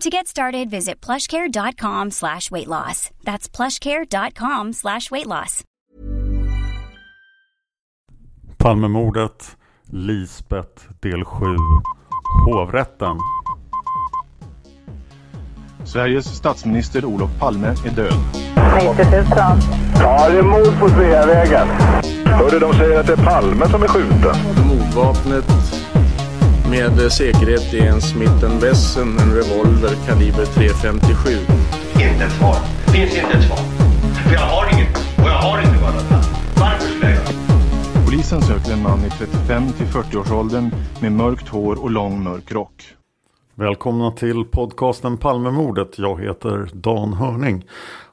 To get started, visit plushcare.com slash weight loss. That's plushcare.com slash weight loss. Palmemordet, Lisbeth, del 7, Hovrätten. Sveriges statsminister Olof Palme är död. 90 000. Ja, det är mord på Sveavägen. Hörde de säger att det är Palme som är skjuten. Mordvapnet med säkerhet är en Smith Wesson, en revolver kaliber .357. Inte ett svar. Det finns inte ett svar. För jag har inget. Och jag har inte varit Varför skulle jag göra Polisen söker en man i 35 till 40-årsåldern med mörkt hår och lång mörk rock. Välkomna till podcasten Palmemordet. Jag heter Dan Hörning.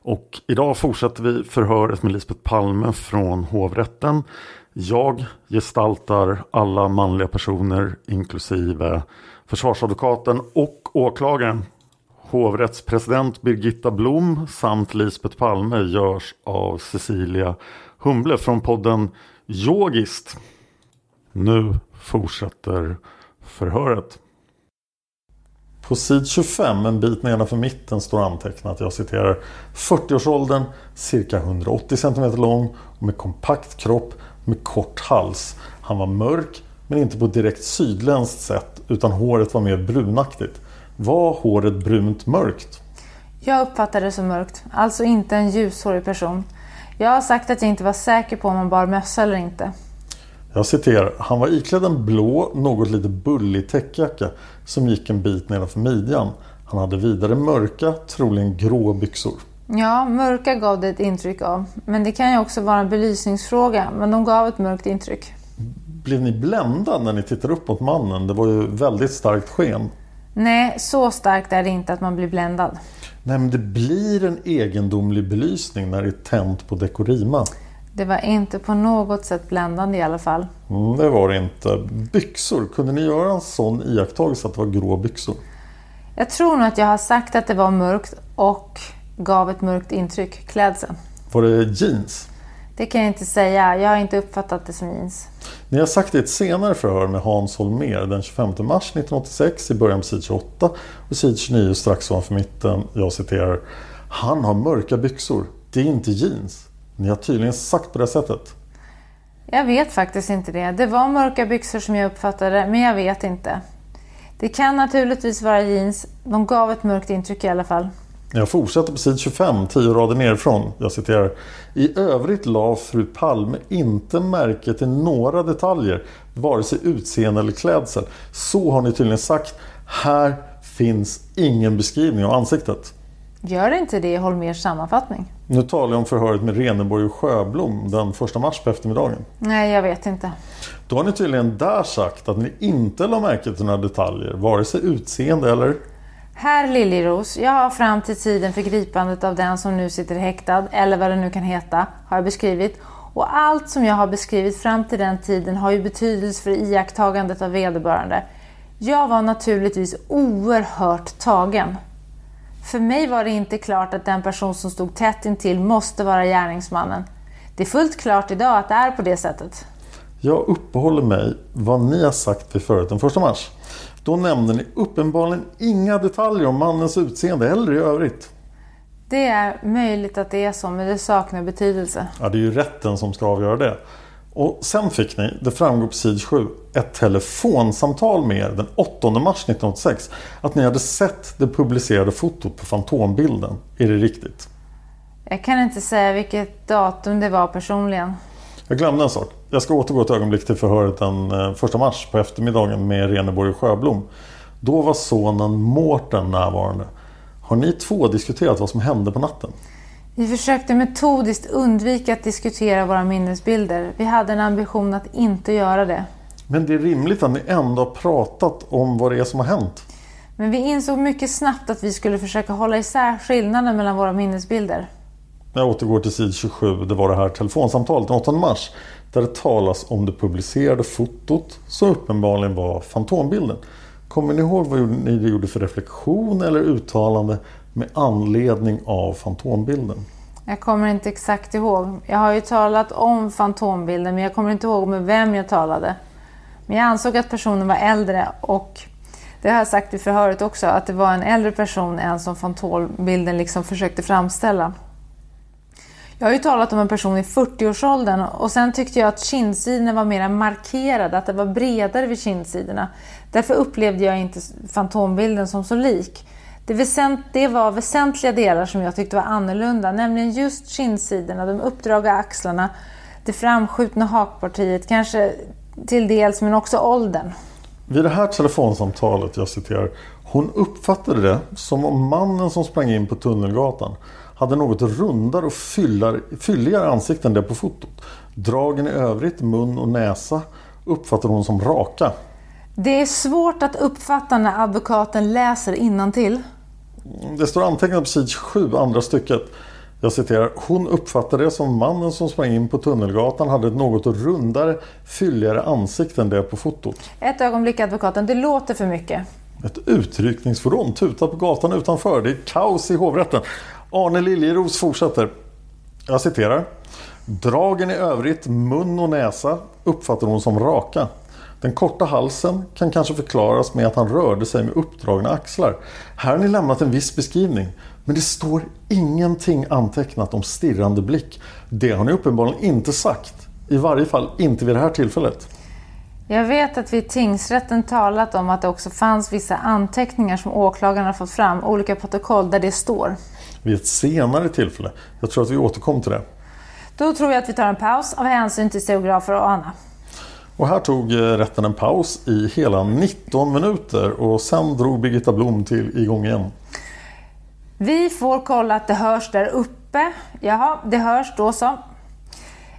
Och idag fortsätter vi förhöret med Lisbeth Palme från hovrätten. Jag gestaltar alla manliga personer inklusive försvarsadvokaten och åklagaren. Hovrättspresident Birgitta Blom samt Lisbeth Palme görs av Cecilia Humble från podden Yogist. Nu fortsätter förhöret. På sid 25, en bit nedanför mitten, står antecknat, jag citerar 40-årsåldern, cirka 180 cm lång och med kompakt kropp med kort hals. Han var mörk men inte på ett direkt sydländskt sätt utan håret var mer brunaktigt. Var håret brunt mörkt? Jag uppfattade det som mörkt, alltså inte en ljushårig person. Jag har sagt att jag inte var säker på om han bar mössa eller inte. Jag citerar, han var iklädd en blå, något lite bullig täckjacka som gick en bit nedanför midjan. Han hade vidare mörka, troligen grå byxor. Ja, mörka gav det ett intryck av. Men det kan ju också vara en belysningsfråga, men de gav ett mörkt intryck. Blev ni bländad när ni tittade upp mot mannen? Det var ju väldigt starkt sken. Nej, så starkt är det inte att man blir bländad. Nej, men det blir en egendomlig belysning när det är tänt på dekorima. Det var inte på något sätt bländande i alla fall. Mm, det var det inte. Byxor, kunde ni göra en sån iakttagelse att det var grå byxor? Jag tror nog att jag har sagt att det var mörkt och gav ett mörkt intryck, klädseln. Var det jeans? Det kan jag inte säga, jag har inte uppfattat det som jeans. Ni har sagt det i ett senare förhör med Hans Holmér den 25 mars 1986 i början på sid 28 och sid 29 strax ovanför mitten. Jag citerar. Han har mörka byxor. Det är inte jeans. Ni har tydligen sagt på det sättet. Jag vet faktiskt inte det. Det var mörka byxor som jag uppfattade, men jag vet inte. Det kan naturligtvis vara jeans. De gav ett mörkt intryck i alla fall. Jag fortsätter på sid 25, tio rader nerifrån. Jag citerar. I övrigt la fru Palme inte märke till några detaljer, vare sig utseende eller klädsel. Så har ni tydligen sagt. Här finns ingen beskrivning av ansiktet. Gör inte det i Holmers sammanfattning? Nu talar jag om förhöret med Reneborg och Sjöblom den första mars på eftermiddagen. Nej, jag vet inte. Då har ni tydligen där sagt att ni inte la märke till några detaljer, vare sig utseende eller Herr Liljeros, jag har fram till tiden för gripandet av den som nu sitter häktad, eller vad det nu kan heta, har jag beskrivit. Och allt som jag har beskrivit fram till den tiden har ju betydelse för iakttagandet av vederbörande. Jag var naturligtvis oerhört tagen. För mig var det inte klart att den person som stod tätt intill måste vara gärningsmannen. Det är fullt klart idag att det är på det sättet. Jag uppehåller mig vad ni har sagt vid förhöret den första mars. Då nämnde ni uppenbarligen inga detaljer om mannens utseende eller i övrigt. Det är möjligt att det är så, men det saknar betydelse. Ja, det är ju rätten som ska avgöra det. Och sen fick ni, det framgår på sid 7, ett telefonsamtal med er den 8 mars 1986. Att ni hade sett det publicerade fotot på Fantombilden. Är det riktigt? Jag kan inte säga vilket datum det var personligen. Jag glömde en sak. Jag ska återgå ett ögonblick till förhöret den 1 mars på eftermiddagen med Reneborg och Sjöblom. Då var sonen Mårten närvarande. Har ni två diskuterat vad som hände på natten? Vi försökte metodiskt undvika att diskutera våra minnesbilder. Vi hade en ambition att inte göra det. Men det är rimligt att ni ändå har pratat om vad det är som har hänt. Men vi insåg mycket snabbt att vi skulle försöka hålla isär skillnaden mellan våra minnesbilder. Jag återgår till sid 27. Det var det här telefonsamtalet den 8 mars. Där det talas om det publicerade fotot som uppenbarligen var fantombilden. Kommer ni ihåg vad ni gjorde för reflektion eller uttalande med anledning av fantombilden? Jag kommer inte exakt ihåg. Jag har ju talat om fantombilden men jag kommer inte ihåg med vem jag talade. Men jag ansåg att personen var äldre och det har jag sagt i förhöret också att det var en äldre person än som fantombilden liksom försökte framställa. Jag har ju talat om en person i 40-årsåldern och sen tyckte jag att kindsidorna var mer markerade, att det var bredare vid kindsidorna. Därför upplevde jag inte fantombilden som så lik. Det, väsent, det var väsentliga delar som jag tyckte var annorlunda, nämligen just kindsidorna, de uppdragna axlarna, det framskjutna hakpartiet, kanske till dels men också åldern. Vid det här telefonsamtalet, jag citerar, hon uppfattade det som om mannen som sprang in på Tunnelgatan hade något rundare och fylligare ansikte än det på fotot. Dragen i övrigt, mun och näsa uppfattade hon som raka. Det är svårt att uppfatta när advokaten läser till. Det står antecknat på sid 7, andra stycket. Jag citerar. Hon uppfattade det som mannen som sprang in på Tunnelgatan hade ett något rundare, fylligare ansikte än det på fotot. Ett ögonblick advokaten, det låter för mycket. Ett utryckningsfordon tutar på gatan utanför. Det är kaos i hovrätten. Arne Liljeros fortsätter. Jag citerar. Dragen i övrigt, mun och näsa uppfattar hon som raka. Den korta halsen kan kanske förklaras med att han rörde sig med uppdragna axlar. Här har ni lämnat en viss beskrivning. Men det står ingenting antecknat om stirrande blick. Det har ni uppenbarligen inte sagt. I varje fall inte vid det här tillfället. Jag vet att vi i tingsrätten talat om att det också fanns vissa anteckningar som åklagarna fått fram, olika protokoll där det står. Vid ett senare tillfälle. Jag tror att vi återkom till det. Då tror jag att vi tar en paus av hänsyn till stenografer och Anna. Och här tog eh, rätten en paus i hela 19 minuter och sen drog Birgitta Blom till igång igen. Vi får kolla att det hörs där uppe. Jaha, det hörs då så.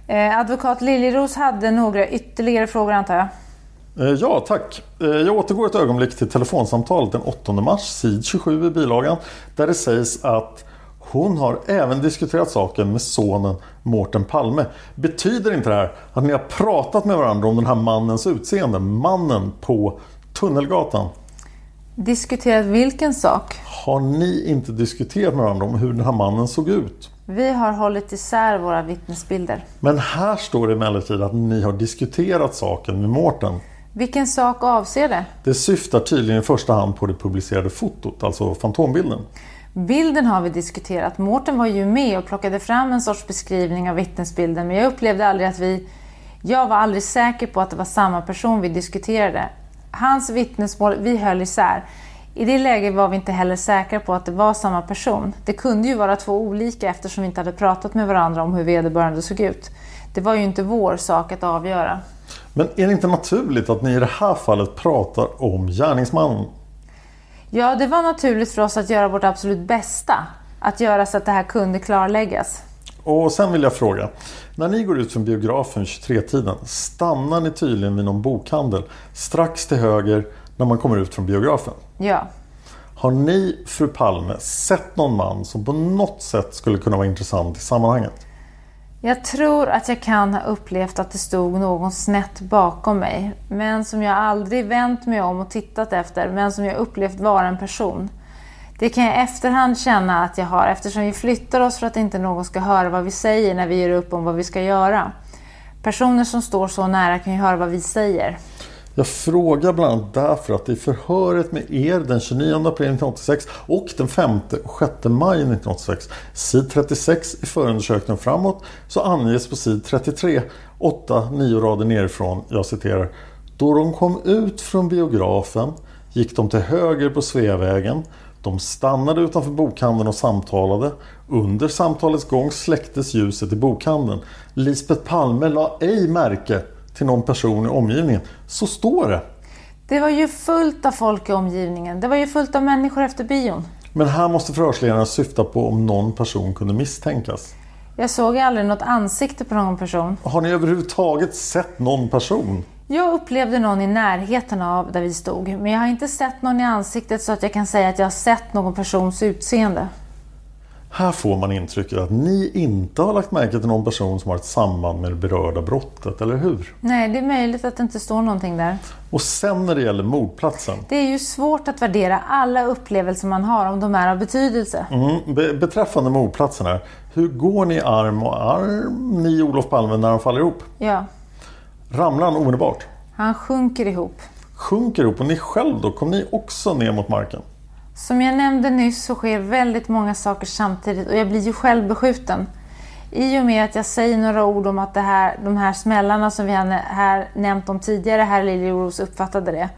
Eh, advokat Liljeros hade några ytterligare frågor antar jag? Eh, ja, tack. Eh, jag återgår ett ögonblick till telefonsamtalet den 8 mars, sid 27 i bilagan, där det sägs att hon har även diskuterat saken med sonen Mårten Palme. Betyder inte det här att ni har pratat med varandra om den här mannens utseende? Mannen på Tunnelgatan? Diskuterat vilken sak? Har ni inte diskuterat med varandra om hur den här mannen såg ut? Vi har hållit isär våra vittnesbilder. Men här står det emellertid att ni har diskuterat saken med Mårten. Vilken sak avser det? Det syftar tydligen i första hand på det publicerade fotot, alltså fantombilden. Bilden har vi diskuterat. Mårten var ju med och plockade fram en sorts beskrivning av vittnesbilden men jag upplevde aldrig att vi... Jag var aldrig säker på att det var samma person vi diskuterade. Hans vittnesmål, vi höll isär. I det läget var vi inte heller säkra på att det var samma person. Det kunde ju vara två olika eftersom vi inte hade pratat med varandra om hur vederbörande såg ut. Det var ju inte vår sak att avgöra. Men är det inte naturligt att ni i det här fallet pratar om gärningsmannen? Ja, det var naturligt för oss att göra vårt absolut bästa. Att göra så att det här kunde klarläggas. Och sen vill jag fråga. När ni går ut från biografen 23-tiden stannar ni tydligen vid någon bokhandel strax till höger när man kommer ut från biografen? Ja. Har ni, fru Palme, sett någon man som på något sätt skulle kunna vara intressant i sammanhanget? Jag tror att jag kan ha upplevt att det stod någon snett bakom mig, men som jag aldrig vänt mig om och tittat efter, men som jag upplevt vara en person. Det kan jag i efterhand känna att jag har eftersom vi flyttar oss för att inte någon ska höra vad vi säger när vi gör upp om vad vi ska göra. Personer som står så nära kan ju höra vad vi säger. Jag frågar bland annat därför att i förhöret med er den 29 april 1986 och den 5 och 6 maj 1986, sid 36 i förundersökningen framåt, så anges på sid 33, 8-9 rader nerifrån, jag citerar, då de kom ut från biografen gick de till höger på Sveavägen. De stannade utanför bokhandeln och samtalade. Under samtalets gång släcktes ljuset i bokhandeln. Lisbeth Palme la ej märke till någon person i omgivningen. Så står det. Det var ju fullt av folk i omgivningen. Det var ju fullt av människor efter bion. Men här måste förhörsledaren syfta på om någon person kunde misstänkas. Jag såg aldrig något ansikte på någon person. Har ni överhuvudtaget sett någon person? Jag upplevde någon i närheten av där vi stod, men jag har inte sett någon i ansiktet så att jag kan säga att jag har sett någon persons utseende. Här får man intrycket att ni inte har lagt märke till någon person som har ett samband med det berörda brottet, eller hur? Nej, det är möjligt att det inte står någonting där. Och sen när det gäller mordplatsen. Det är ju svårt att värdera alla upplevelser man har om de är av betydelse. Mm, be beträffande mordplatsen här. Hur går ni arm och arm, ni Olof Palme, när de faller ihop? Ja. Ramlar han omedelbart? Han sjunker ihop. Sjunker ihop? Och ni själv då? Kom ni också ner mot marken? Som jag nämnde nyss så sker väldigt många saker samtidigt och jag blir ju själv beskjuten. I och med att jag säger några ord om att det här, de här smällarna som vi har här nämnt om tidigare, herr Liljeros uppfattade det.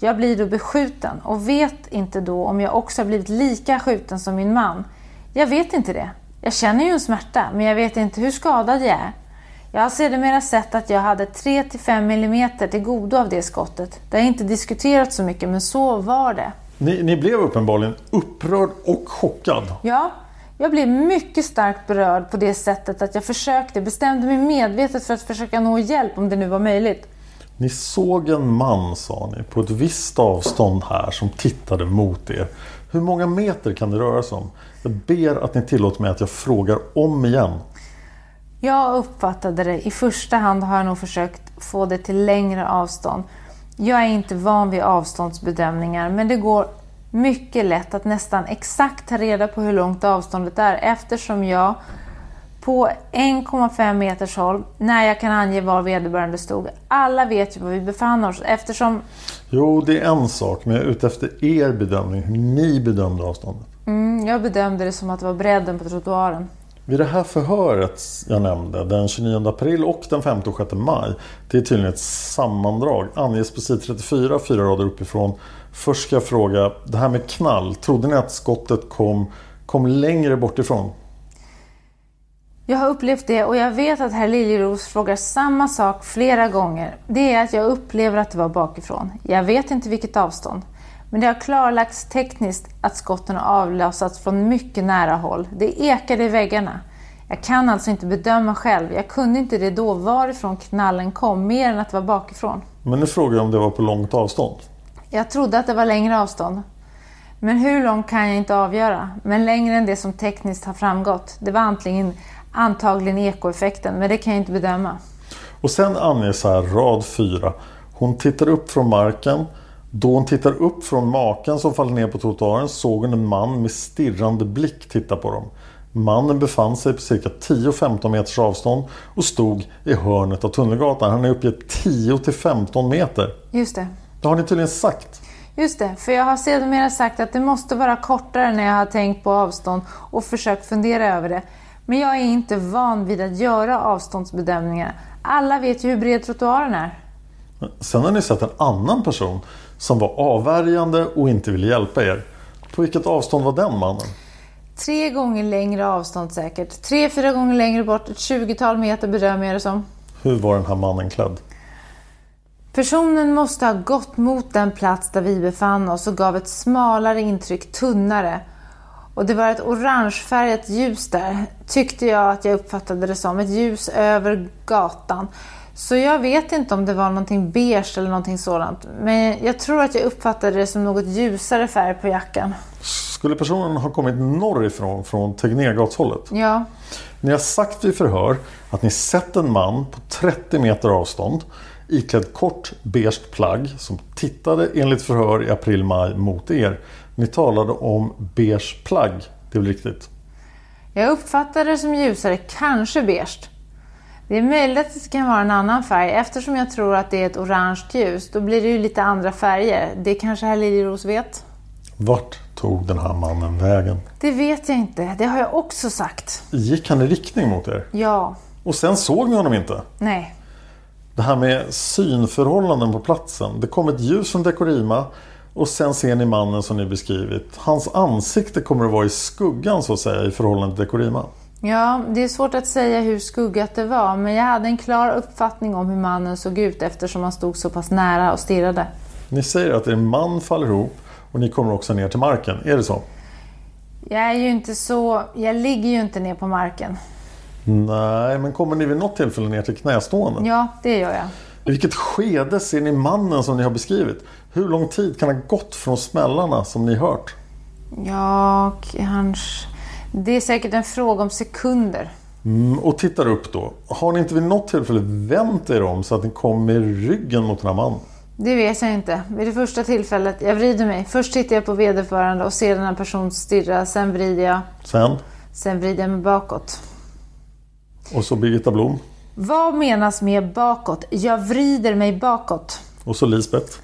Jag blir då beskjuten och vet inte då om jag också har blivit lika skjuten som min man. Jag vet inte det. Jag känner ju en smärta, men jag vet inte hur skadad jag är. Jag har sedermera sett att jag hade 3-5 mm till godo av det skottet. Det har inte diskuterats så mycket, men så var det. Ni, ni, blev uppenbarligen upprörd och chockad. Ja, jag blev mycket starkt berörd på det sättet att jag försökte, bestämde mig medvetet för att försöka nå hjälp om det nu var möjligt. Ni såg en man, sa ni, på ett visst avstånd här som tittade mot er. Hur många meter kan det röra sig om? Jag ber att ni tillåter mig att jag frågar om igen. Jag uppfattade det. I första hand har jag nog försökt få det till längre avstånd. Jag är inte van vid avståndsbedömningar men det går mycket lätt att nästan exakt ta reda på hur långt avståndet är eftersom jag på 1,5 meters håll, när jag kan ange var vederbörande stod. Alla vet ju var vi befann oss eftersom... Jo, det är en sak, men jag är ute efter er bedömning, hur ni bedömde avståndet. Mm, jag bedömde det som att det var bredden på trottoaren. Vid det här förhöret jag nämnde, den 29 april och den 5 och 6 maj, det är tydligen ett sammandrag, anges på sid 34, fyra rader uppifrån. Först ska jag fråga, det här med knall, trodde ni att skottet kom, kom längre bort ifrån? Jag har upplevt det och jag vet att herr Liljeros frågar samma sak flera gånger. Det är att jag upplever att det var bakifrån. Jag vet inte vilket avstånd. Men det har klarlagts tekniskt att skotten har avlossats från mycket nära håll. Det ekade i väggarna. Jag kan alltså inte bedöma själv. Jag kunde inte det då varifrån knallen kom, mer än att det var bakifrån. Men nu frågar jag om det var på långt avstånd? Jag trodde att det var längre avstånd. Men hur långt kan jag inte avgöra. Men längre än det som tekniskt har framgått. Det var antingen, antagligen ekoeffekten, men det kan jag inte bedöma. Och sen anges här rad 4. Hon tittar upp från marken då hon tittar upp från maken som faller ner på trottoaren såg hon en man med stirrande blick titta på dem. Mannen befann sig på cirka 10-15 meters avstånd och stod i hörnet av Tunnelgatan. Han är uppgett 10-15 meter. Just det. Det har ni tydligen sagt. Just det, för jag har sedermera sagt att det måste vara kortare när jag har tänkt på avstånd och försökt fundera över det. Men jag är inte van vid att göra avståndsbedömningar. Alla vet ju hur bred trottoaren är. Sen har ni sett en annan person som var avvärjande och inte ville hjälpa er. På vilket avstånd var den mannen? Tre gånger längre avstånd säkert. Tre, fyra gånger längre bort. Ett tjugotal meter bedömer jag det som. Hur var den här mannen klädd? Personen måste ha gått mot den plats där vi befann oss och gav ett smalare intryck, tunnare. Och det var ett orangefärgat ljus där, tyckte jag att jag uppfattade det som. Ett ljus över gatan. Så jag vet inte om det var någonting beige eller någonting sådant. Men jag tror att jag uppfattade det som något ljusare färg på jackan. Skulle personen ha kommit norrifrån, från Tegnérgatshållet? Ja. Ni har sagt vid förhör att ni sett en man på 30 meter avstånd iklädd kort beige plagg som tittade enligt förhör i april-maj mot er. Ni talade om beige plagg. Det är väl riktigt? Jag uppfattar det som ljusare, kanske beige. Det är möjligt att det kan vara en annan färg eftersom jag tror att det är ett orange ljus. Då blir det ju lite andra färger. Det kanske herr Liljeros vet? Vart tog den här mannen vägen? Det vet jag inte. Det har jag också sagt. Gick han i riktning mot er? Ja. Och sen såg ni honom inte? Nej. Det här med synförhållanden på platsen. Det kom ett ljus från Dekorima och sen ser ni mannen som ni beskrivit. Hans ansikte kommer att vara i skuggan så att säga i förhållande till Dekorima. Ja, det är svårt att säga hur skuggat det var, men jag hade en klar uppfattning om hur mannen såg ut eftersom han stod så pass nära och stirrade. Ni säger att er man faller ihop och ni kommer också ner till marken. Är det så? Jag är ju inte så... Jag ligger ju inte ner på marken. Nej, men kommer ni vid något tillfälle ner till knästående? Ja, det gör jag. I vilket skede ser ni mannen som ni har beskrivit? Hur lång tid kan ha gått från smällarna som ni hört? Ja, kanske... Det är säkert en fråga om sekunder. Mm, och tittar upp då. Har ni inte vid något tillfälle vänt er om så att ni kom med ryggen mot den här mannen? Det vet jag inte. Vid det första tillfället, jag vrider mig. Först tittar jag på vederbörande och ser den här personen stirra. Sen vrider jag. Sen? Sen vrider jag mig bakåt. Och så Birgitta Blom? Vad menas med bakåt? Jag vrider mig bakåt. Och så Lisbeth?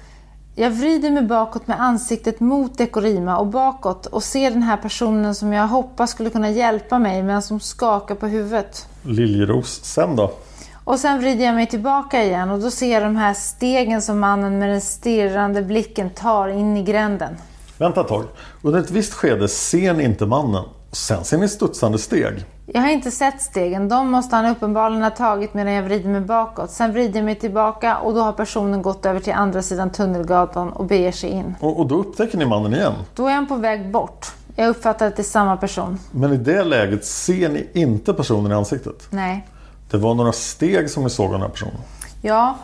Jag vrider mig bakåt med ansiktet mot Dekorima och bakåt och ser den här personen som jag hoppas skulle kunna hjälpa mig men som skakar på huvudet. Liljeros. Sen då? Och sen vrider jag mig tillbaka igen och då ser jag de här stegen som mannen med den stirrande blicken tar in i gränden. Vänta ett tag. Under ett visst skede ser ni inte mannen. Sen ser ni studsande steg. Jag har inte sett stegen. De måste han uppenbarligen ha tagit medan jag vrider mig bakåt. Sen vrider jag mig tillbaka och då har personen gått över till andra sidan Tunnelgatan och beger sig in. Och, och då upptäcker ni mannen igen? Då är han på väg bort. Jag uppfattar att det är samma person. Men i det läget ser ni inte personen i ansiktet? Nej. Det var några steg som ni såg av den här personen? Ja,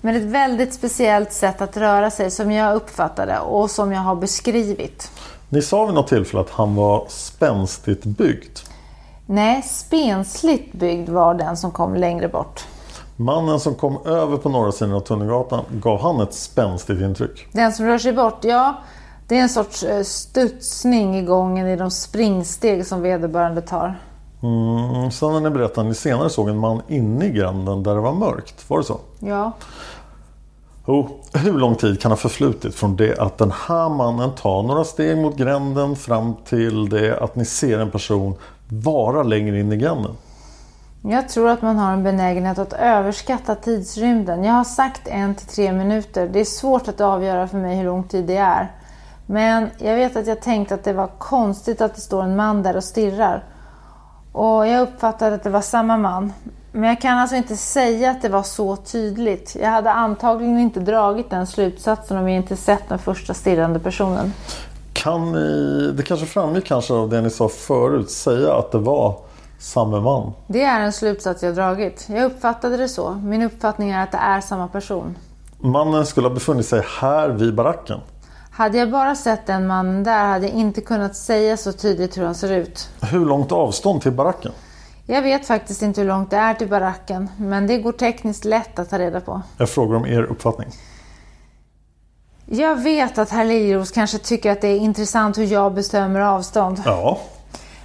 men ett väldigt speciellt sätt att röra sig som jag uppfattade och som jag har beskrivit. Ni sa vid något tillfälle att han var spänstigt byggd. Nej, spensligt byggd var den som kom längre bort. Mannen som kom över på norra sidan av Tunnelgatan, gav han ett spänstigt intryck? Den som rör sig bort, ja. Det är en sorts eh, studsning i gången i de springsteg som vederbörande tar. Mm, sen när ni berättade att ni senare såg en man inne i gränden där det var mörkt. Var det så? Ja. Oh, hur lång tid kan ha förflutit från det att den här mannen tar några steg mot gränden fram till det att ni ser en person vara längre in i grannen? Jag tror att man har en benägenhet att överskatta tidsrymden. Jag har sagt en till tre minuter. Det är svårt att avgöra för mig hur lång tid det är. Men jag vet att jag tänkte att det var konstigt att det står en man där och stirrar. Och jag uppfattade att det var samma man. Men jag kan alltså inte säga att det var så tydligt. Jag hade antagligen inte dragit den slutsatsen om jag inte sett den första stirrande personen. Kan ni, det kanske framgick kanske av det ni sa förut, säga att det var samme man? Det är en slutsats jag dragit. Jag uppfattade det så. Min uppfattning är att det är samma person. Mannen skulle ha befunnit sig här vid baracken. Hade jag bara sett den mannen där hade jag inte kunnat säga så tydligt hur han ser ut. Hur långt avstånd till baracken? Jag vet faktiskt inte hur långt det är till baracken, men det går tekniskt lätt att ta reda på. Jag frågar om er uppfattning. Jag vet att herr Liljeros kanske tycker att det är intressant hur jag bestämmer avstånd. Ja,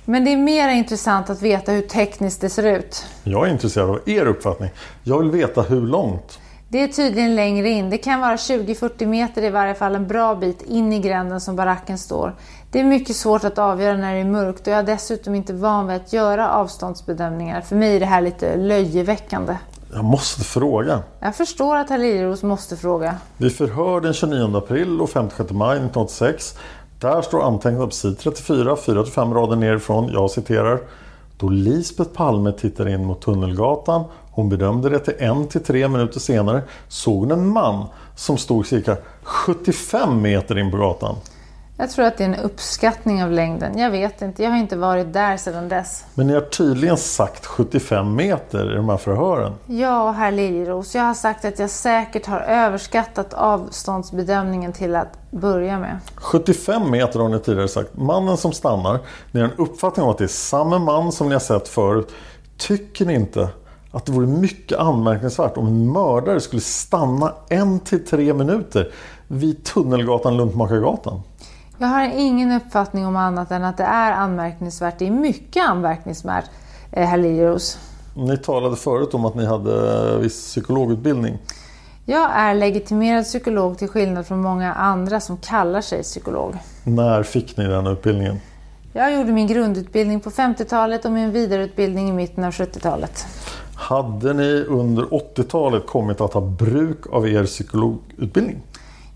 Men det är mer intressant att veta hur tekniskt det ser ut. jag är intresserad av er uppfattning. Jag vill veta hur långt. Det är tydligen längre in. Det kan vara 20-40 meter i varje fall en bra bit in i gränden som baracken står. Det är mycket svårt att avgöra när det är mörkt och jag är dessutom inte van vid att göra avståndsbedömningar. För mig är det här lite löjeväckande. Jag måste fråga. Jag förstår att herr Liljeros måste fråga. Vid förhör den 29 april och 56 maj 1986. Där står antecknat på sid 34, 4-5 rader nerifrån. Jag citerar. Då Lisbeth Palme tittade in mot Tunnelgatan, hon bedömde det till en till tre minuter senare, såg hon en man som stod cirka 75 meter in på gatan. Jag tror att det är en uppskattning av längden. Jag vet inte, jag har inte varit där sedan dess. Men ni har tydligen sagt 75 meter i de här förhören. Ja, herr Liljeros, jag har sagt att jag säkert har överskattat avståndsbedömningen till att börja med. 75 meter har ni tidigare sagt. Mannen som stannar, ni har en uppfattning om att det är samma man som ni har sett förut. Tycker ni inte att det vore mycket anmärkningsvärt om en mördare skulle stanna en till tre minuter vid Tunnelgatan Luntmakargatan? Jag har ingen uppfattning om annat än att det är anmärkningsvärt. Det är mycket anmärkningsvärt, eh, Liljeros. Ni talade förut om att ni hade viss psykologutbildning. Jag är legitimerad psykolog till skillnad från många andra som kallar sig psykolog. När fick ni den utbildningen? Jag gjorde min grundutbildning på 50-talet och min vidareutbildning i mitten av 70-talet. Hade ni under 80-talet kommit att ha bruk av er psykologutbildning?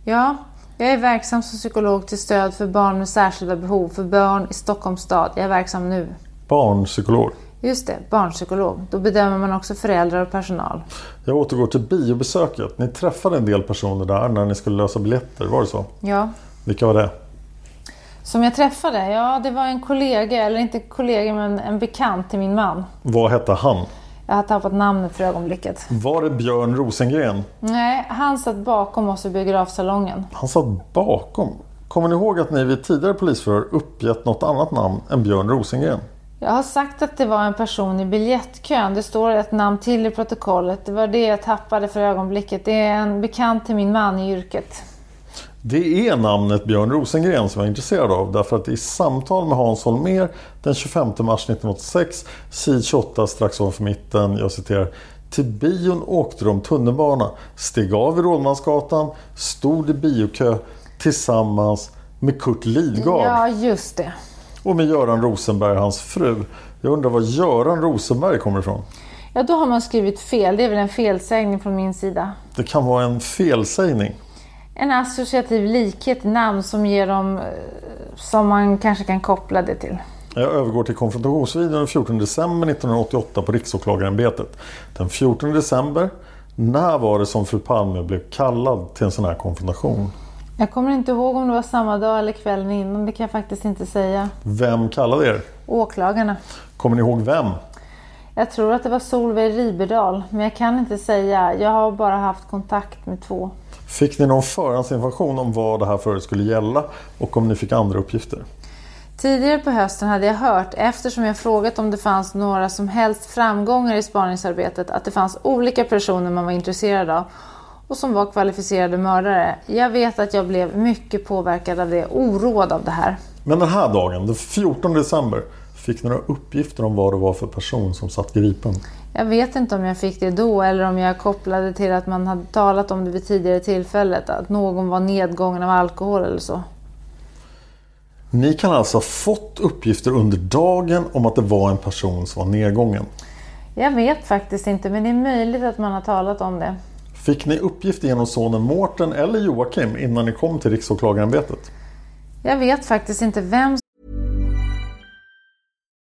Ja, jag är verksam som psykolog till stöd för barn med särskilda behov för barn i Stockholms stad. Jag är verksam nu. Barnpsykolog? Just det, barnpsykolog. Då bedömer man också föräldrar och personal. Jag återgår till biobesöket. Ni träffade en del personer där när ni skulle lösa biljetter, var det så? Ja. Vilka var det? Som jag träffade? Ja, det var en kollega, eller inte kollega men en bekant till min man. Vad hette han? Jag har tappat namnet för ögonblicket. Var det Björn Rosengren? Nej, han satt bakom oss i biografsalongen. Han satt bakom? Kommer ni ihåg att ni vid tidigare polisförhör uppgett något annat namn än Björn Rosengren? Jag har sagt att det var en person i biljettkön. Det står ett namn till i protokollet. Det var det jag tappade för ögonblicket. Det är en bekant till min man i yrket. Det är namnet Björn Rosengren som jag är intresserad av därför att i samtal med Hans Holmér den 25 mars 1986, sid 28 strax ovanför mitten, jag citerar till bion åkte de tunnelbana, steg av i Rådmansgatan, stod i biokö tillsammans med Kurt Lidgard. Ja, just det. Och med Göran Rosenberg, hans fru. Jag undrar var Göran Rosenberg kommer ifrån? Ja, då har man skrivit fel. Det är väl en felsägning från min sida. Det kan vara en felsägning. En associativ likhet i namn som ger dem, som man kanske kan koppla det till. Jag övergår till konfrontationsvideon den 14 december 1988 på Riksåklagarämbetet. Den 14 december, när var det som fru Palme blev kallad till en sån här konfrontation? Jag kommer inte ihåg om det var samma dag eller kvällen innan, det kan jag faktiskt inte säga. Vem kallade er? Åklagarna. Kommer ni ihåg vem? Jag tror att det var Solveig Riberdal, men jag kan inte säga. Jag har bara haft kontakt med två. Fick ni någon förhandsinformation om vad det här förut skulle gälla och om ni fick andra uppgifter? Tidigare på hösten hade jag hört, eftersom jag frågat om det fanns några som helst framgångar i spaningsarbetet, att det fanns olika personer man var intresserad av och som var kvalificerade mördare. Jag vet att jag blev mycket påverkad av det, oroad av det här. Men den här dagen, den 14 december, fick ni några uppgifter om vad det var för person som satt gripen? Jag vet inte om jag fick det då eller om jag kopplade till att man hade talat om det vid tidigare tillfället, att någon var nedgången av alkohol eller så. Ni kan alltså ha fått uppgifter under dagen om att det var en person som var nedgången? Jag vet faktiskt inte, men det är möjligt att man har talat om det. Fick ni uppgifter genom sonen Mårten eller Joakim innan ni kom till Riksåklagarämbetet? Jag vet faktiskt inte vem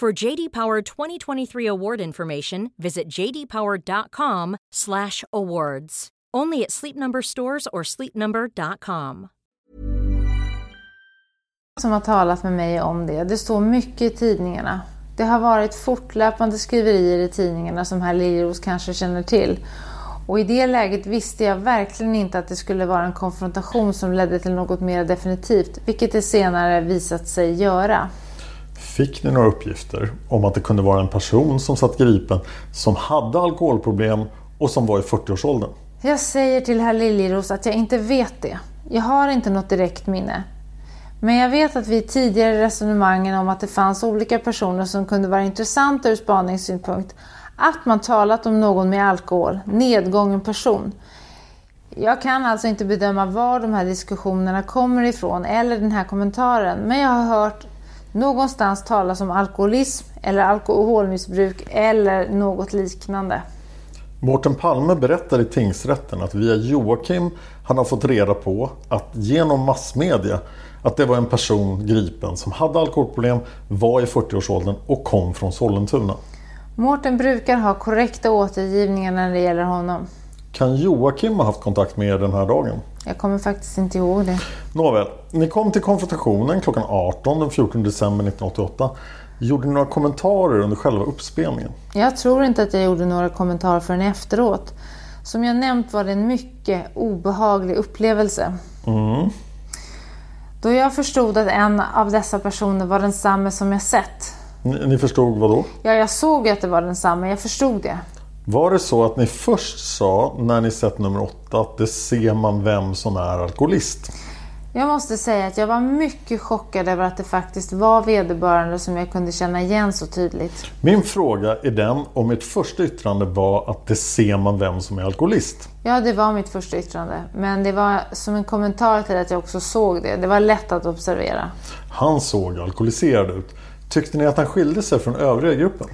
For JD Power 2023 award information, visit jdpower.com/awards. Only at Sleep Number stores or sleepnumber.com. Som har talat med mig om det. Det står mycket i tidningarna. Det har varit fortlöpande skriverier i tidningarna som herr Liljeros kanske känner till. Och i det läget visste jag verkligen inte att det skulle vara en konfrontation som ledde till något mer definitivt, vilket det senare visat sig göra. Fick ni några uppgifter om att det kunde vara en person som satt gripen som hade alkoholproblem och som var i 40-årsåldern? Jag säger till herr Liljeros att jag inte vet det. Jag har inte något direkt minne. Men jag vet att vi i tidigare resonemangen om att det fanns olika personer som kunde vara intressanta ur spaningssynpunkt, att man talat om någon med alkohol, nedgången person. Jag kan alltså inte bedöma var de här diskussionerna kommer ifrån eller den här kommentaren, men jag har hört någonstans talas om alkoholism eller alkoholmissbruk eller något liknande. Mårten Palme berättar i tingsrätten att via Joakim han har fått reda på att genom massmedia att det var en person gripen som hade alkoholproblem, var i 40-årsåldern och kom från Sollentuna. Mårten brukar ha korrekta återgivningar när det gäller honom. Kan Joakim ha haft kontakt med er den här dagen? Jag kommer faktiskt inte ihåg det. Nåväl, ni kom till konfrontationen klockan 18 den 14 december 1988. Gjorde ni några kommentarer under själva uppspelningen? Jag tror inte att jag gjorde några kommentarer förrän efteråt. Som jag nämnt var det en mycket obehaglig upplevelse. Mm. Då jag förstod att en av dessa personer var densamme som jag sett. Ni, ni förstod vad då? Ja, jag såg att det var densamme. Jag förstod det. Var det så att ni först sa när ni sett nummer åtta att det ser man vem som är alkoholist? Jag måste säga att jag var mycket chockad över att det faktiskt var vederbörande som jag kunde känna igen så tydligt. Min fråga är den om ert första yttrande var att det ser man vem som är alkoholist. Ja, det var mitt första yttrande. Men det var som en kommentar till att jag också såg det. Det var lätt att observera. Han såg alkoholiserad ut. Tyckte ni att han skilde sig från övriga gruppen?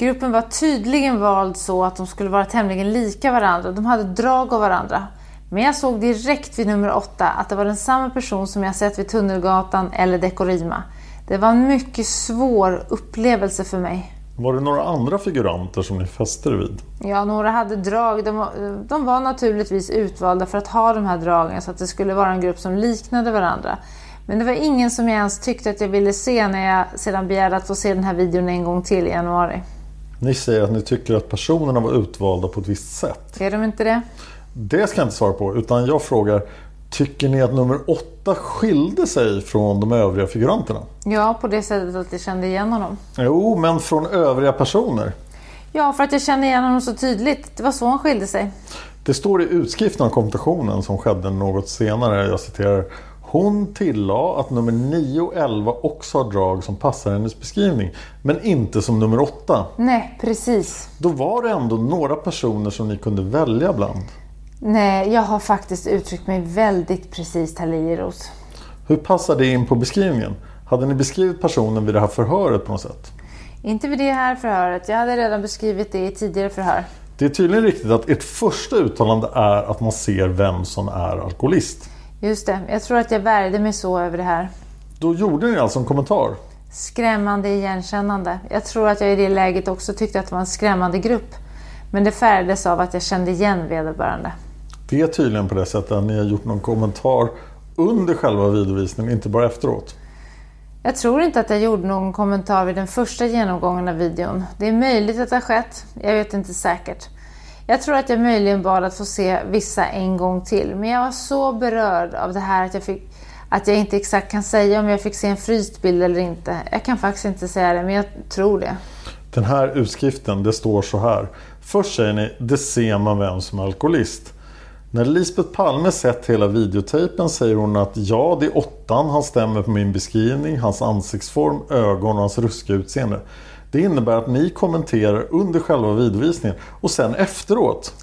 Gruppen var tydligen vald så att de skulle vara tämligen lika varandra. De hade drag av varandra. Men jag såg direkt vid nummer åtta att det var den samma person som jag sett vid Tunnelgatan eller Dekorima. Det var en mycket svår upplevelse för mig. Var det några andra figuranter som ni fäste vid? Ja, några hade drag. De, de var naturligtvis utvalda för att ha de här dragen så att det skulle vara en grupp som liknade varandra. Men det var ingen som jag ens tyckte att jag ville se när jag sedan begärde att få se den här videon en gång till i januari. Ni säger att ni tycker att personerna var utvalda på ett visst sätt. Är de inte det? Det ska jag inte svara på, utan jag frågar Tycker ni att nummer åtta skilde sig från de övriga figuranterna? Ja, på det sättet att jag kände igen honom. Jo, men från övriga personer? Ja, för att jag kände igen honom så tydligt. Det var så han skilde sig. Det står i utskriften av konfrontationen som skedde något senare, jag citerar hon tillade att nummer 9 och 11 också har drag som passar hennes beskrivning. Men inte som nummer 8. Nej, precis. Då var det ändå några personer som ni kunde välja bland. Nej, jag har faktiskt uttryckt mig väldigt precis, Liljeros. Hur passar det in på beskrivningen? Hade ni beskrivit personen vid det här förhöret på något sätt? Inte vid det här förhöret. Jag hade redan beskrivit det i tidigare förhör. Det är tydligen riktigt att ert första uttalande är att man ser vem som är alkoholist. Just det. Jag tror att jag värjde mig så över det här. Då gjorde ni alltså en kommentar? Skrämmande igenkännande. Jag tror att jag i det läget också tyckte att det var en skrämmande grupp. Men det färgades av att jag kände igen vederbörande. Det är tydligen på det sättet att ni har gjort någon kommentar under själva videovisningen, inte bara efteråt. Jag tror inte att jag gjorde någon kommentar vid den första genomgången av videon. Det är möjligt att det har skett, jag vet inte säkert. Jag tror att jag möjligen bad att få se vissa en gång till, men jag var så berörd av det här att jag, fick, att jag inte exakt kan säga om jag fick se en fryst bild eller inte. Jag kan faktiskt inte säga det, men jag tror det. Den här utskriften, det står så här. Först säger ni, det ser man vem som är alkoholist. När Lisbeth Palme sett hela videotejpen säger hon att ja, det är åttan, han stämmer på min beskrivning, hans ansiktsform, ögon och hans ruskiga utseende. Det innebär att ni kommenterar under själva videovisningen och sen efteråt.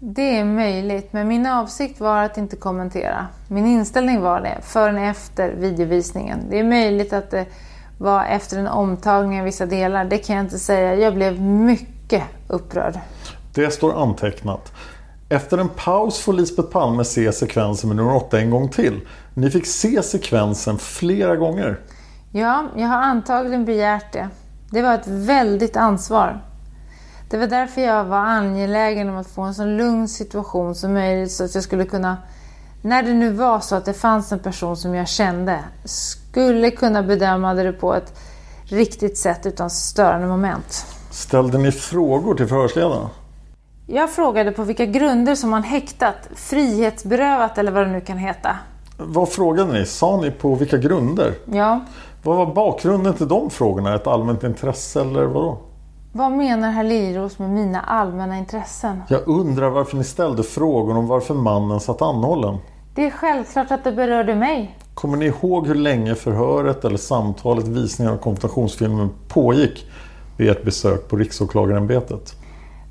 Det är möjligt, men min avsikt var att inte kommentera. Min inställning var det, förrän efter videovisningen. Det är möjligt att det var efter en omtagning av vissa delar, det kan jag inte säga. Jag blev mycket upprörd. Det står antecknat. Efter en paus får Lisbeth Palme se sekvensen med nummer 8 en gång till. Ni fick se sekvensen flera gånger. Ja, jag har antagligen begärt det. Det var ett väldigt ansvar. Det var därför jag var angelägen om att få en så lugn situation som möjligt så att jag skulle kunna, när det nu var så att det fanns en person som jag kände, skulle kunna bedöma det på ett riktigt sätt utan störande moment. Ställde ni frågor till förhörsledarna? Jag frågade på vilka grunder som man häktat, frihetsberövat eller vad det nu kan heta. Vad frågade ni? Sa ni på vilka grunder? Ja. Vad var bakgrunden till de frågorna? Ett allmänt intresse eller vadå? Vad menar herr Liros med mina allmänna intressen? Jag undrar varför ni ställde frågor om varför mannen satt anhållen. Det är självklart att det berörde mig. Kommer ni ihåg hur länge förhöret eller samtalet, visningen av konfrontationsfilmen pågick vid ert besök på Riksåklagarämbetet?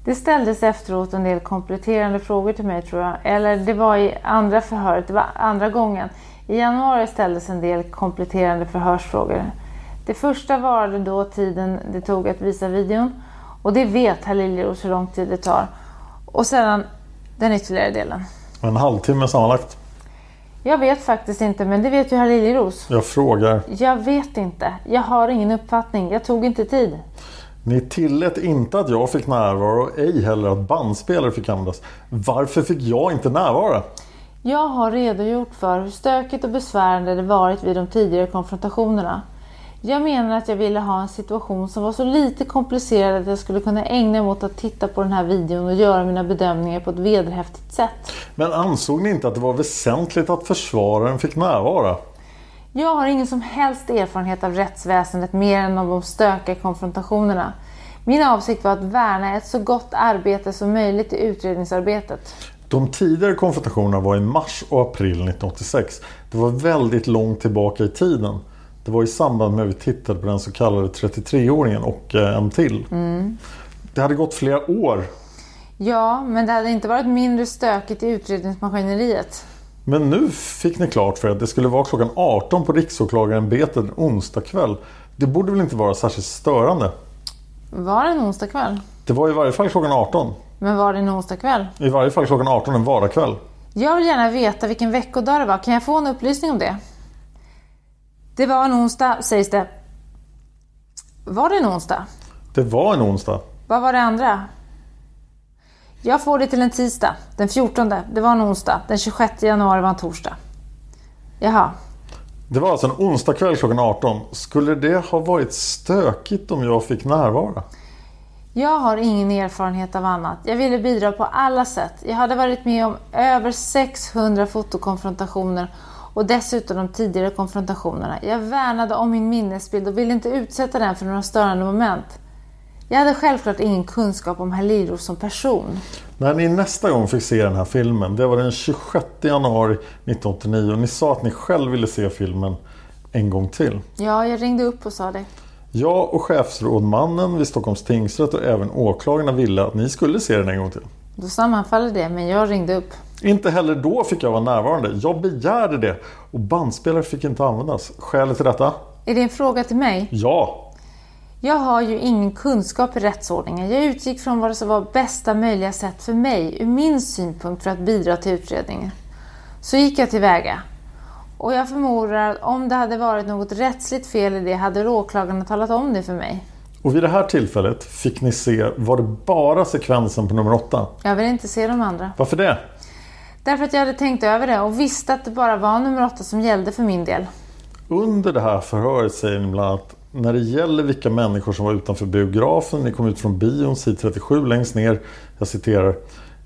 Det ställdes efteråt en del kompletterande frågor till mig tror jag. Eller det var i andra förhöret, det var andra gången. I januari ställdes en del kompletterande förhörsfrågor. Det första varade då tiden det tog att visa videon. Och det vet herr Liljeros hur lång tid det tar. Och sedan den ytterligare delen. En halvtimme sammanlagt. Jag vet faktiskt inte, men det vet ju herr Liljeros. Jag frågar. Jag vet inte. Jag har ingen uppfattning. Jag tog inte tid. Ni tillät inte att jag fick närvara och ej heller att bandspelare fick användas. Varför fick jag inte närvara? Jag har redogjort för hur stökigt och besvärande det varit vid de tidigare konfrontationerna. Jag menar att jag ville ha en situation som var så lite komplicerad att jag skulle kunna ägna mig åt att titta på den här videon och göra mina bedömningar på ett vederhäftigt sätt. Men ansåg ni inte att det var väsentligt att försvararen fick närvara? Jag har ingen som helst erfarenhet av rättsväsendet mer än av de stökiga konfrontationerna. Min avsikt var att värna ett så gott arbete som möjligt i utredningsarbetet. De tidigare konfrontationerna var i mars och april 1986. Det var väldigt långt tillbaka i tiden. Det var i samband med att vi tittade på den så kallade 33-åringen och eh, en till. Mm. Det hade gått flera år. Ja, men det hade inte varit mindre stökigt i utredningsmaskineriet. Men nu fick ni klart för er att det skulle vara klockan 18 på Riksåklagarämbetet en onsdag kväll. Det borde väl inte vara särskilt störande? Var det en onsdag kväll? Det var i varje fall klockan 18. Men var det en onsdag kväll? I varje fall klockan 18 en vardagskväll. Jag vill gärna veta vilken veckodag det var. Kan jag få en upplysning om det? Det var en onsdag, sägs det. Var det en onsdag? Det var en onsdag. Vad var det andra? Jag får det till en tisdag, den 14. Det var en onsdag. Den 26 januari var en torsdag. Jaha. Det var alltså en onsdag kväll klockan 18. Skulle det ha varit stökigt om jag fick närvara? Jag har ingen erfarenhet av annat. Jag ville bidra på alla sätt. Jag hade varit med om över 600 fotokonfrontationer och dessutom de tidigare konfrontationerna. Jag värnade om min minnesbild och ville inte utsätta den för några störande moment. Jag hade självklart ingen kunskap om Liros som person. När ni nästa gång fick se den här filmen, det var den 26 januari 1989 och ni sa att ni själv ville se filmen en gång till. Ja, jag ringde upp och sa det. Jag och chefsrådmannen vid Stockholms tingsrätt och även åklagarna ville att ni skulle se den en gång till. Då sammanfaller det, men jag ringde upp. Inte heller då fick jag vara närvarande. Jag begärde det och bandspelare fick inte användas. Skälet till detta? Är det en fråga till mig? Ja. Jag har ju ingen kunskap i rättsordningen. Jag utgick från vad som var bästa möjliga sätt för mig, ur min synpunkt, för att bidra till utredningen. Så gick jag tillväga. Och jag förmodar att om det hade varit något rättsligt fel i det hade åklagarna talat om det för mig. Och vid det här tillfället fick ni se, var det bara sekvensen på nummer åtta? Jag vill inte se de andra. Varför det? Därför att jag hade tänkt över det och visste att det bara var nummer åtta som gällde för min del. Under det här förhöret säger ni bland annat när det gäller vilka människor som var utanför biografen, ni kom ut från bion, sid 37 längst ner. Jag citerar.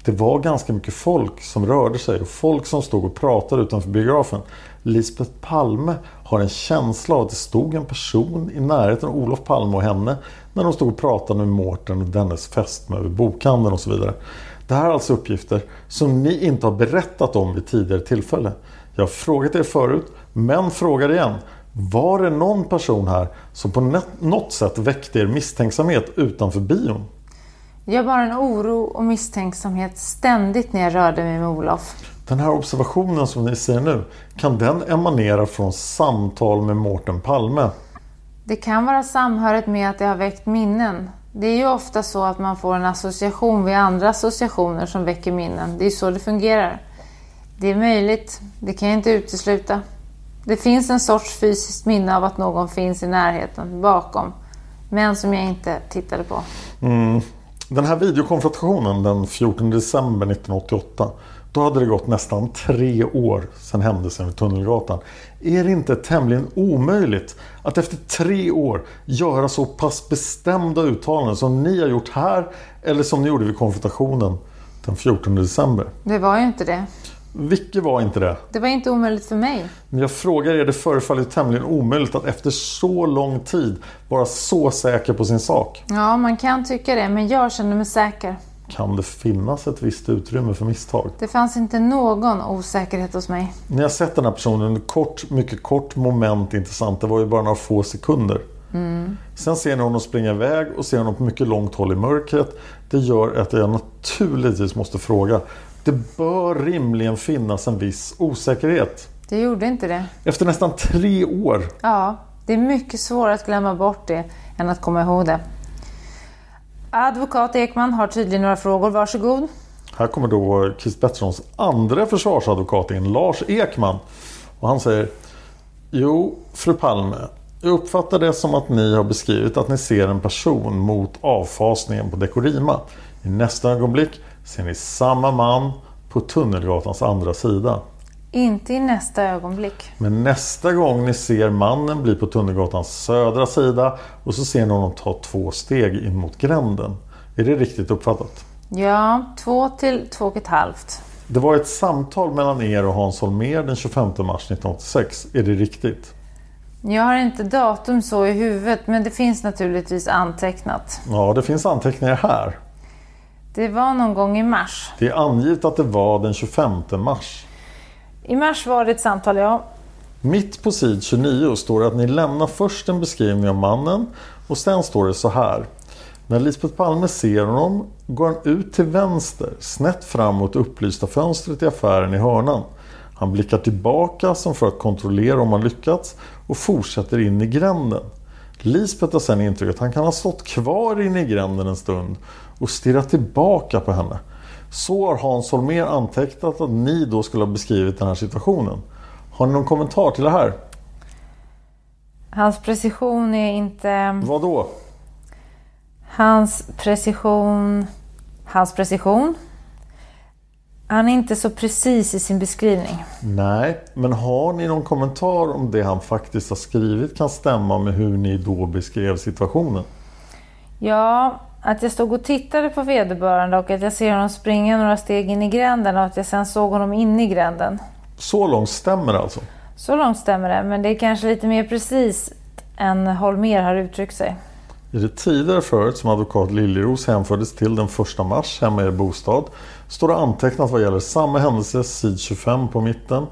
Det var ganska mycket folk som rörde sig och folk som stod och pratade utanför biografen. Lisbeth Palme har en känsla av att det stod en person i närheten av Olof Palme och henne när de stod och pratade med Mårten och dennes fästmö vid bokhandeln och så vidare. Det här är alltså uppgifter som ni inte har berättat om vid tidigare tillfälle. Jag har frågat er förut, men frågar igen. Var det någon person här som på något sätt väckte er misstänksamhet utanför bion? Jag bar en oro och misstänksamhet ständigt när jag rörde mig med Olof. Den här observationen som ni ser nu, kan den emanera från samtal med Mårten Palme? Det kan vara samhörigt med att det har väckt minnen. Det är ju ofta så att man får en association vid andra associationer som väcker minnen. Det är så det fungerar. Det är möjligt, det kan jag inte utesluta. Det finns en sorts fysiskt minne av att någon finns i närheten, bakom. Men som jag inte tittade på. Mm. Den här videokonfrontationen den 14 december 1988. Då hade det gått nästan tre år sedan händelsen vid Tunnelgatan. Är det inte tämligen omöjligt att efter tre år göra så pass bestämda uttalanden som ni har gjort här eller som ni gjorde vid konfrontationen den 14 december? Det var ju inte det. Vilket var inte det? Det var inte omöjligt för mig. Men jag frågar er, det förefaller tämligen omöjligt att efter så lång tid vara så säker på sin sak. Ja, man kan tycka det, men jag känner mig säker. Kan det finnas ett visst utrymme för misstag? Det fanns inte någon osäkerhet hos mig. Ni har sett den här personen kort, mycket kort moment intressant. Det var ju bara några få sekunder. Mm. Sen ser ni honom springa iväg och ser honom på mycket långt håll i mörkret. Det gör att jag naturligtvis måste fråga. Det bör rimligen finnas en viss osäkerhet. Det gjorde inte det. Efter nästan tre år. Ja, det är mycket svårare att glömma bort det än att komma ihåg det. Advokat Ekman har tydligen några frågor. Varsågod. Här kommer då Chris Petterssons andra försvarsadvokat in, Lars Ekman. Och han säger Jo, fru Palme. Jag uppfattar det som att ni har beskrivit att ni ser en person mot avfasningen på Dekorima. I nästa ögonblick ser ni samma man på Tunnelgatans andra sida. Inte i nästa ögonblick. Men nästa gång ni ser mannen blir på Tunnelgatans södra sida och så ser ni honom ta två steg in mot gränden. Är det riktigt uppfattat? Ja, två till två och ett halvt. Det var ett samtal mellan er och Hans Holmér den 25 mars 1986. Är det riktigt? Jag har inte datum så i huvudet, men det finns naturligtvis antecknat. Ja, det finns anteckningar här. Det var någon gång i mars. Det är angivet att det var den 25 mars. I mars var det ett samtal, ja. Mitt på sid 29 står det att ni lämnar först en beskrivning av mannen och sen står det så här. När Lisbeth Palme ser honom går han ut till vänster, snett fram mot upplysta fönstret i affären i hörnan. Han blickar tillbaka som för att kontrollera om han lyckats och fortsätter in i gränden. Lisbeth har sen intrycket att han kan ha stått kvar inne i gränden en stund och stirrat tillbaka på henne. Så har Hans Holmér antecknat att ni då skulle ha beskrivit den här situationen. Har ni någon kommentar till det här? Hans precision är inte... Vad då? Hans precision... Hans precision? Han är inte så precis i sin beskrivning. Nej, men har ni någon kommentar om det han faktiskt har skrivit kan stämma med hur ni då beskrev situationen? Ja, att jag stod och tittade på vederbörande och att jag ser honom springa några steg in i gränden och att jag sen såg honom inne i gränden. Så långt stämmer det alltså? Så långt stämmer det, men det är kanske lite mer precis än Holmer har uttryckt sig. I det tidigare förhöret som advokat Liljeros hänfördes till den 1 mars hemma i er bostad står det antecknat vad gäller samma händelse, sid 25 på mitten.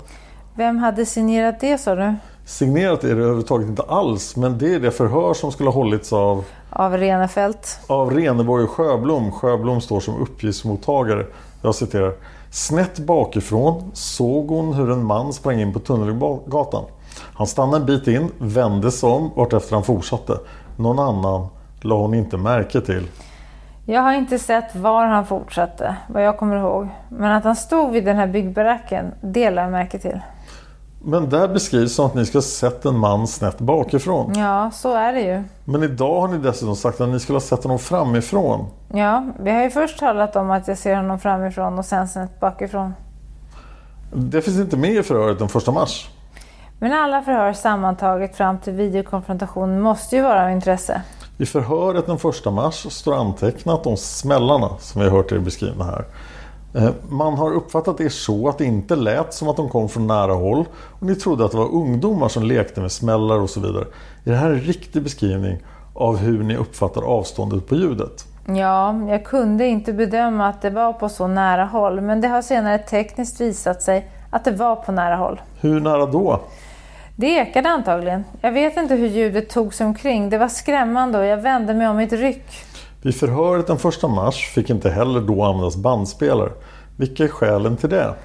Vem hade signerat det sa du? Signerat är det överhuvudtaget inte alls, men det är det förhör som skulle ha hållits av Av Renefelt? Av Reneborg och Sjöblom. Sjöblom står som uppgiftsmottagare. Jag citerar. Snett bakifrån såg hon hur en man sprang in på Tunnelgatan. Han stannade en bit in, vände sig om vartefter han fortsatte. Någon annan la hon inte märke till. Jag har inte sett var han fortsatte, vad jag kommer ihåg. Men att han stod vid den här byggbaracken, det la jag märke till. Men där beskrivs som att ni ska ha sett en man snett bakifrån. Ja, så är det ju. Men idag har ni dessutom sagt att ni skulle ha sett honom framifrån. Ja, vi har ju först talat om att jag ser honom framifrån och sen snett bakifrån. Det finns inte med i förhöret den 1 mars. Men alla förhör sammantaget fram till videokonfrontationen måste ju vara av intresse. I förhöret den 1 mars står antecknat om smällarna som vi har hört er beskrivna här. Eh, Man har uppfattat er så att det inte lät som att de kom från nära håll och ni trodde att det var ungdomar som lekte med smällar och så vidare. Är det här en riktig beskrivning av hur ni uppfattar avståndet på ljudet? Ja, jag kunde inte bedöma att det var på så nära håll, men det har senare tekniskt visat sig att det var på nära håll. Hur nära då? Det ekade antagligen. Jag vet inte hur ljudet tog sig omkring. Det var skrämmande och jag vände mig om i ett ryck. Vid förhöret den 1 mars fick inte heller då användas bandspelare. Vilka är skälen till det?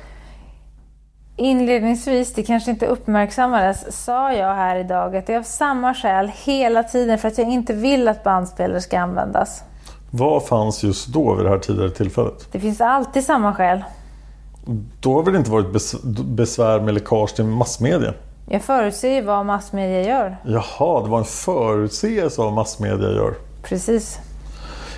Inledningsvis, det kanske inte uppmärksammades, sa jag här idag att det är av samma skäl hela tiden för att jag inte vill att bandspelare ska användas. Vad fanns just då vid det här tidigare tillfället? Det finns alltid samma skäl. Då har väl inte varit bes- besvär med läckage till massmedia? Jag förutser vad massmedia gör. Jaha, det var en förutseelse av vad massmedia gör. Precis.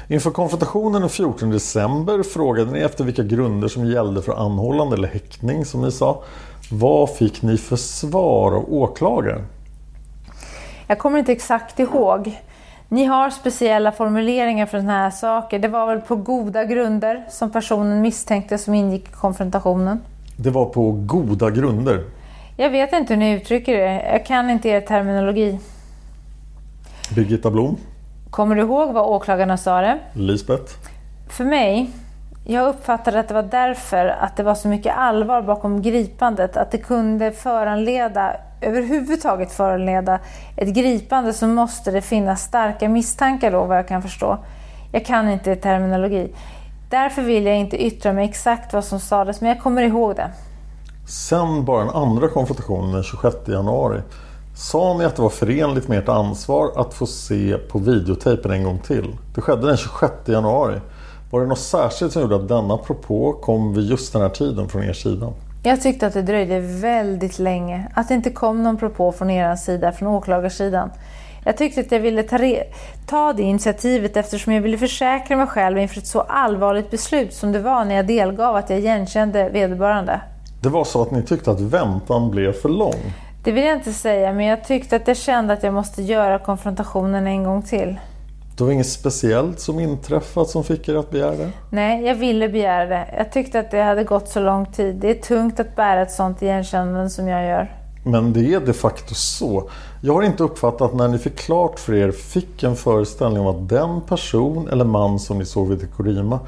Inför konfrontationen den 14 december frågade ni efter vilka grunder som gällde för anhållande eller häktning som ni sa. Vad fick ni för svar av åklagaren? Jag kommer inte exakt ihåg. Ni har speciella formuleringar för sådana här saker. Det var väl på goda grunder som personen misstänkte som ingick i konfrontationen. Det var på goda grunder. Jag vet inte hur ni uttrycker det. Jag kan inte er terminologi. Birgitta Blom, Kommer du ihåg vad åklagarna sa det? Lisbeth, För mig, jag uppfattade att det var därför att det var så mycket allvar bakom gripandet att det kunde föranleda, överhuvudtaget föranleda ett gripande så måste det finnas starka misstankar då vad jag kan förstå. Jag kan inte terminologi. Därför vill jag inte yttra mig exakt vad som sades men jag kommer ihåg det. Sen bara den andra konfrontationen den 26 januari. Sa ni att det var förenligt med ert ansvar att få se på videotejpen en gång till? Det skedde den 26 januari. Var det något särskilt som gjorde att denna propå kom vid just den här tiden från er sida? Jag tyckte att det dröjde väldigt länge, att det inte kom någon propå från er sida, från åklagarsidan. Jag tyckte att jag ville ta, ta det initiativet eftersom jag ville försäkra mig själv inför ett så allvarligt beslut som det var när jag delgav att jag igenkände vederbörande. Det var så att ni tyckte att väntan blev för lång. Det vill jag inte säga, men jag tyckte att jag kände att jag måste göra konfrontationen en gång till. Det var inget speciellt som inträffat som fick er att begära det? Nej, jag ville begära det. Jag tyckte att det hade gått så lång tid. Det är tungt att bära ett sånt igenkännande som jag gör. Men det är de facto så. Jag har inte uppfattat när ni fick klart för er fick en föreställning om att den person eller man som ni såg vid Dekorima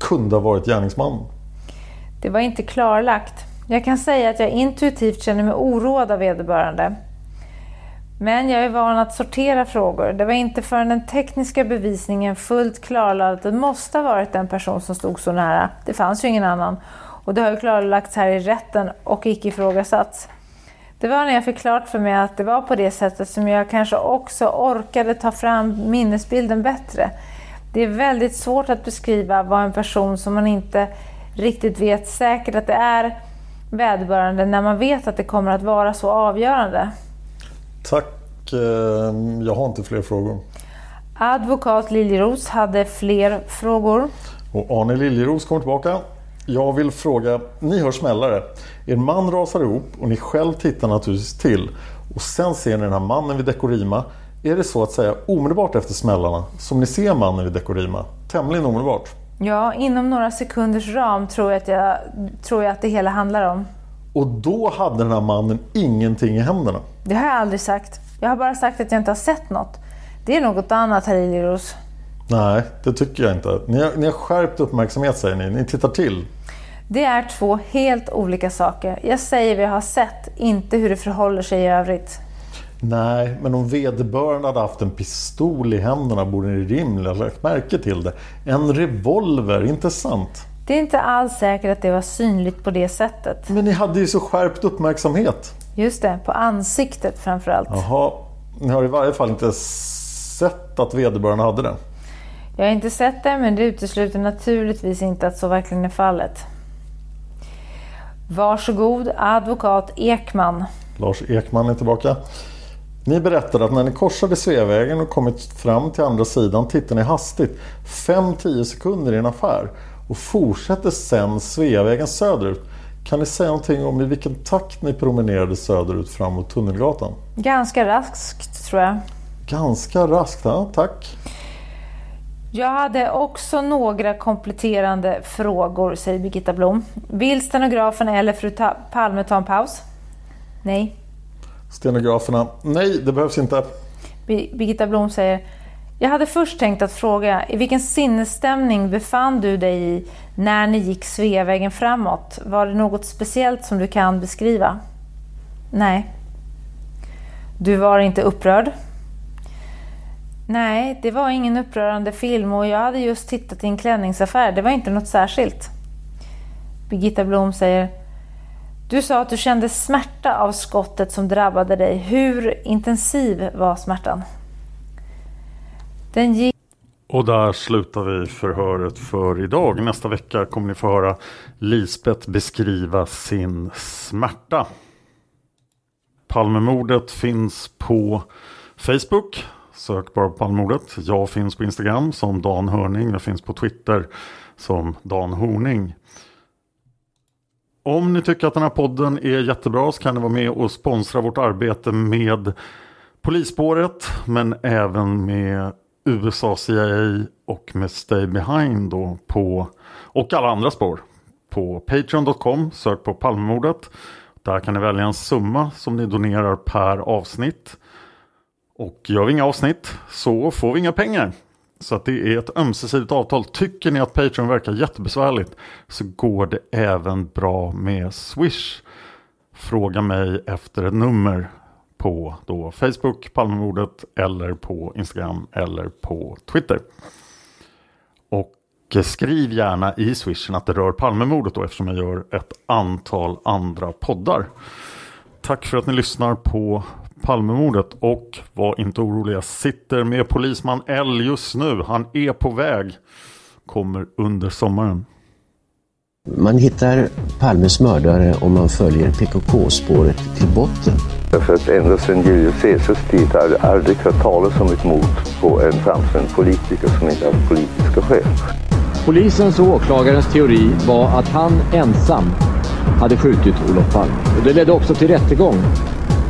kunde ha varit gärningsmannen. Det var inte klarlagt. Jag kan säga att jag intuitivt känner mig oroad av vederbörande. Men jag är van att sortera frågor. Det var inte förrän den tekniska bevisningen fullt klarlade att det måste ha varit den person som stod så nära. Det fanns ju ingen annan. Och det har ju klarlagts här i rätten och icke ifrågasatts. Det var när jag fick klart för mig att det var på det sättet som jag kanske också orkade ta fram minnesbilden bättre. Det är väldigt svårt att beskriva vad en person som man inte riktigt vet säkert att det är vederbörande när man vet att det kommer att vara så avgörande. Tack. eh, Jag har inte fler frågor. Advokat Liljeros hade fler frågor. Och Arne Liljeros kommer tillbaka. Jag vill fråga, ni hör smällare. Er man rasar ihop och ni själv tittar naturligtvis till. Och sen ser ni den här mannen vid Dekorima. Är det så att säga omedelbart efter smällarna som ni ser mannen vid Dekorima? Tämligen omedelbart. Ja, inom några sekunders ram tror jag att, jag, tror jag att det hela handlar om. Och då hade den här mannen ingenting i händerna. Det har jag aldrig sagt. Jag har bara sagt att jag inte har sett något. Det är något annat, herr Liljeros. Nej, det tycker jag inte. Ni har, ni har skärpt uppmärksamhet säger ni. Ni tittar till. Det är två helt olika saker. Jag säger vad jag har sett, inte hur det förhåller sig i övrigt. Nej, men om vederbörande hade haft en pistol i händerna borde ni rimligen ha lagt märke till det. En revolver, inte sant? Det är inte alls säkert att det var synligt på det sättet. Men ni hade ju så skärpt uppmärksamhet. Just det, på ansiktet framförallt. Jaha, ni har i varje fall inte sett att vederbörande hade det. Jag har inte sett det, men det utesluter naturligtvis inte att så verkligen är fallet. Varsågod, advokat Ekman. Lars Ekman är tillbaka. Ni berättade att när ni korsade Sveavägen och kommit fram till andra sidan tittade ni hastigt 5-10 sekunder i en affär och fortsätter sen Sveavägen söderut. Kan ni säga någonting om i vilken takt ni promenerade söderut fram mot Tunnelgatan? Ganska raskt, tror jag. Ganska raskt, ja tack. Jag hade också några kompletterande frågor, säger Birgitta Blom. Vill stenografen eller fru Palme ta en paus? Nej. Stenograferna, nej det behövs inte. Birgitta Blom säger Jag hade först tänkt att fråga i vilken sinnesstämning befann du dig i när ni gick Sveavägen framåt? Var det något speciellt som du kan beskriva? Nej. Du var inte upprörd? Nej, det var ingen upprörande film och jag hade just tittat i en klänningsaffär. Det var inte något särskilt. Birgitta Blom säger du sa att du kände smärta av skottet som drabbade dig. Hur intensiv var smärtan? Den gick Och där slutar vi förhöret för idag. Nästa vecka kommer ni få höra Lisbeth beskriva sin smärta. Palmemordet finns på Facebook. Sök bara på Palmemordet. Jag finns på Instagram som Dan Hörning. Jag finns på Twitter som Dan Horning. Om ni tycker att den här podden är jättebra så kan ni vara med och sponsra vårt arbete med Polisspåret men även med USA CIA och med Stay Behind då på, och alla andra spår. På Patreon.com, sök på Palmemordet. Där kan ni välja en summa som ni donerar per avsnitt. Och gör vi inga avsnitt så får vi inga pengar. Så att det är ett ömsesidigt avtal. Tycker ni att Patreon verkar jättebesvärligt så går det även bra med Swish. Fråga mig efter ett nummer på då Facebook, Palmemordet eller på Instagram eller på Twitter. Och skriv gärna i swishen att det rör Palmemordet då eftersom jag gör ett antal andra poddar. Tack för att ni lyssnar på Palmemordet och var inte oroliga. Sitter med polisman L just nu. Han är på väg. Kommer under sommaren. Man hittar Palmes mördare om man följer PKK-spåret till botten. Därför att ända sedan Julius Caesars tid har det aldrig hört talas om ett mord på en framstående politiker som inte haft politiska skäl. Polisens och åklagarens teori var att han ensam hade skjutit Olof Palme. Och det ledde också till rättegång.